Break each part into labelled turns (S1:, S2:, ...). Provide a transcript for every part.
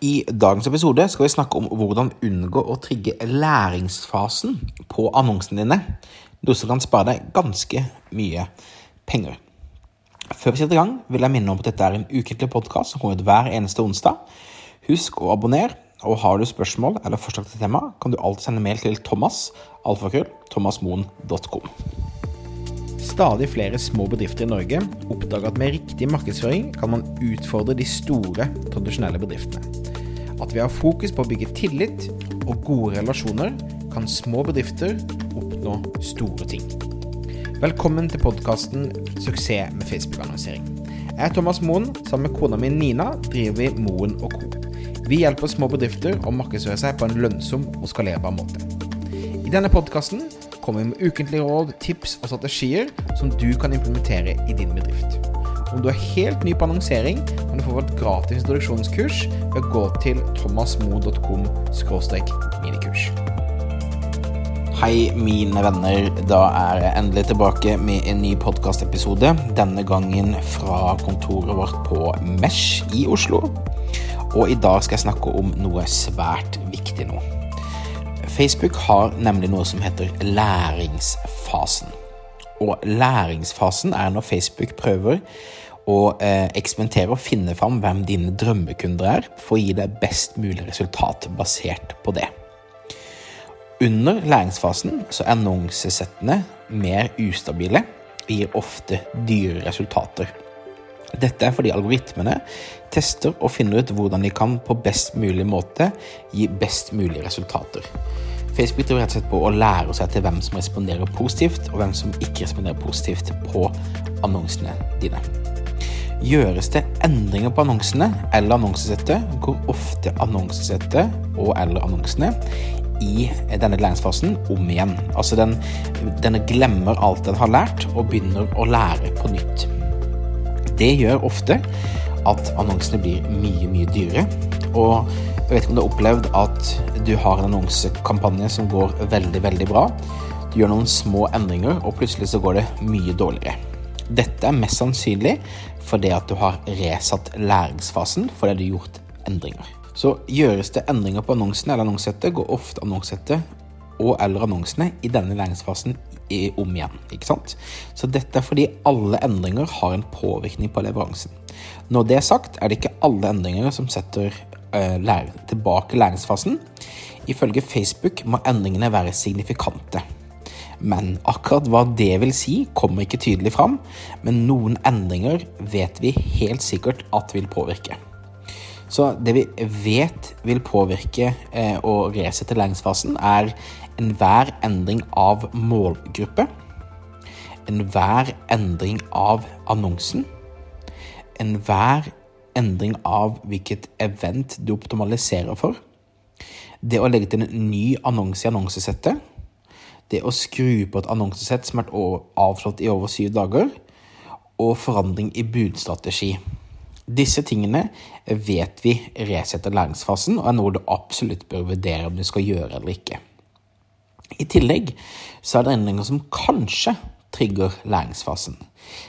S1: I dagens episode skal vi snakke om hvordan unngå å trigge læringsfasen på annonsene dine, noe som kan spare deg ganske mye penger. Før vi setter i gang, vil jeg minne om at dette er en ukentlig podkast som kommer ut hver eneste onsdag. Husk å abonnere, og har du spørsmål eller forslag til tema, kan du alltid sende mail til Thomas, alfakrøll, thomasmoen.com. Stadig flere små bedrifter i Norge oppdager at med riktig markedsføring kan man utfordre de store, tradisjonelle bedriftene. At ved å ha fokus på å bygge tillit og gode relasjoner, kan små bedrifter oppnå store ting. Velkommen til podkasten 'Suksess med Facebook-annonsering'. Jeg er Thomas Moen. Sammen med kona mi Nina driver vi Moen og Co. Vi hjelper små bedrifter å markedsføre seg på en lønnsom og skalerbar måte. I denne podkasten kommer vi med ukentlige råd, tips og strategier som du kan implementere i din bedrift. Om du er helt ny på annonsering, kan du få vårt gratis introduksjonskurs ved å gå til thomasmo.com minikurs. Hei, mine venner. Da er jeg endelig tilbake med en ny podkastepisode. Denne gangen fra kontoret vårt på Mesh i Oslo. Og i dag skal jeg snakke om noe svært viktig nå. Facebook har nemlig noe som heter læringsfasen. Og læringsfasen er når Facebook prøver å eh, eksperimentere og finne fram hvem dine drømmekunder er, for å gi deg best mulig resultat basert på det. Under læringsfasen så er annonsesettene mer ustabile og gir ofte dyre resultater. Dette er fordi algoritmene tester og finner ut hvordan de kan på best mulig måte gi best mulig resultater. Facebook driver rett og slett på å lære seg til hvem som responderer positivt, og hvem som ikke responderer positivt på annonsene dine. Gjøres det endringer på annonsene eller annonsesettet, går ofte annonsesettet og eller annonsene i denne læringsfasen om igjen. Altså den, den glemmer alt den har lært, og begynner å lære på nytt. Det gjør ofte at annonsene blir mye, mye dyrere. Og jeg vet ikke om du har opplevd at du har en annonsekampanje som går veldig, veldig bra. Du gjør noen små endringer, og plutselig så går det mye dårligere. Dette er mest sannsynlig fordi at du har resatt læringsfasen fordi du har gjort endringer. Så gjøres det endringer på annonsen eller annonsettet, går ofte annonsettet og eller annonsene i denne læringsfasen om igjen. ikke sant? Så dette er fordi alle endringer har en påvirkning på leveransen. Når det er sagt, er det ikke alle endringer som setter uh, lære, tilbake læringsfasen. Ifølge Facebook må endringene være signifikante. Men akkurat hva det vil si, kommer ikke tydelig fram. Men noen endringer vet vi helt sikkert at vil påvirke. Så det vi vet vil påvirke eh, og resette læringsfasen, er enhver endring av målgruppe, enhver endring av annonsen, enhver endring av hvilket event du optimaliserer for. Det å legge til en ny annonse i annonsesettet. Det å skru på et annonsesett som har vært avslått i over syv dager. Og forandring i budstrategi. Disse tingene vet vi resetter læringsfasen, og er noe du absolutt bør vurdere om du skal gjøre eller ikke. I tillegg så er det endringer som kanskje trigger læringsfasen.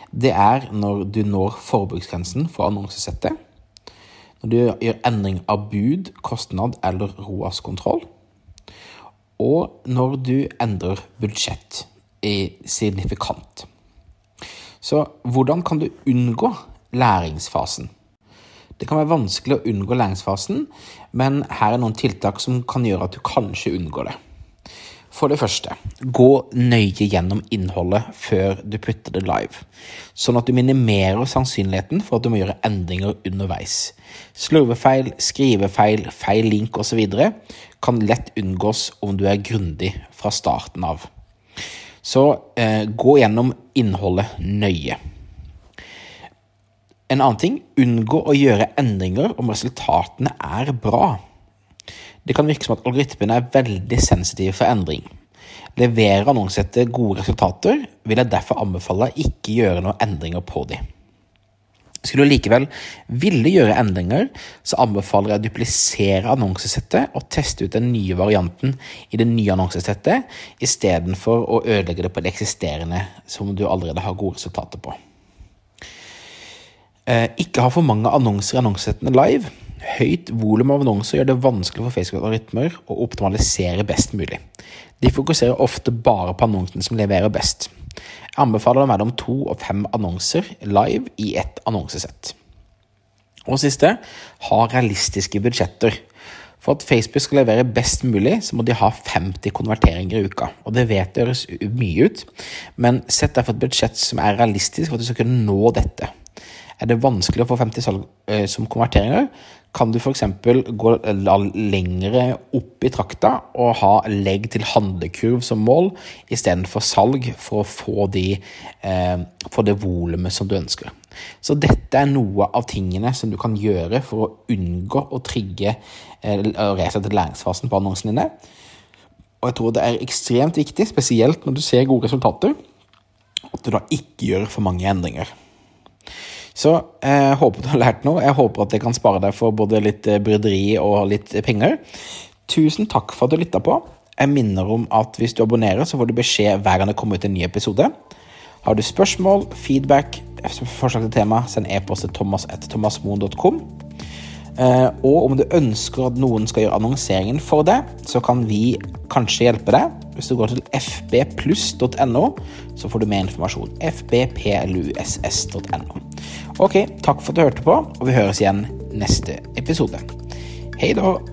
S1: Det er når du når forbruksgrensen for annonsesettet, når du gjør endring av bud, kostnad eller ROAS-kontroll, og når du endrer budsjett i signifikant. Så hvordan kan du unngå læringsfasen? Det kan være vanskelig å unngå læringsfasen, men her er noen tiltak som kan gjøre at du kanskje unngår det. For det første, gå nøye gjennom innholdet før du putter det live, sånn at du minimerer sannsynligheten for at du må gjøre endringer underveis. Slurvefeil, skrivefeil, feil link osv. kan lett unngås om du er grundig fra starten av. Så eh, gå gjennom innholdet nøye. En annen ting, unngå å gjøre endringer om resultatene er bra. Det kan virke som at algoritmene er veldig sensitive for endring. Leverer annonsesettet gode resultater, vil jeg derfor anbefale ikke gjøre noen endringer på dem. Skulle du likevel ville gjøre endringer, så anbefaler jeg å duplisere annonsesettet og teste ut den nye varianten i det nye annonsesettet, istedenfor å ødelegge det på det eksisterende som du allerede har gode resultater på. Eh, ikke ha for mange annonser i annonsesettene live. Høyt volum av annonser gjør det vanskelig for Facebook-algoritmer å optimalisere best mulig. De fokuserer ofte bare på annonsene som leverer best. Jeg anbefaler mellom to og fem annonser live i ett annonsesett. Og siste ha realistiske budsjetter. For at Facebook skal levere best mulig, så må de ha 50 konverteringer i uka. Og det vet det høres mye ut, men sett derfor et budsjett som er realistisk for at du skal kunne nå dette. Er det vanskelig å få 50 salg eh, som konverteringer, kan du f.eks. gå lengre opp i trakta og ha legg til handlekurv som mål istedenfor salg, for å få, de, eh, få det volumet som du ønsker. Så dette er noe av tingene som du kan gjøre for å unngå å trigge eh, og resette læringsfasen på annonsene dine. Og jeg tror det er ekstremt viktig, spesielt når du ser gode resultater, at du da ikke gjør for mange endringer. Så jeg eh, håper du har lært noe. Jeg håper at det kan spare deg for både litt eh, bryderi og litt penger. Tusen takk for at du lytta på. Jeg minner om at hvis du abonnerer, så får du beskjed hver gang det kommer ut en ny episode. Har du spørsmål, feedback, forslag til tema, send e-post til thomas.thomasmoen.com. Eh, og om du ønsker at noen skal gjøre annonseringen for deg, så kan vi kanskje hjelpe deg. Hvis du går til fbpluss.no, så får du mer informasjon. fbpluss.no. Ok, takk for at du hørte på, og vi høres igjen neste episode. Hei da!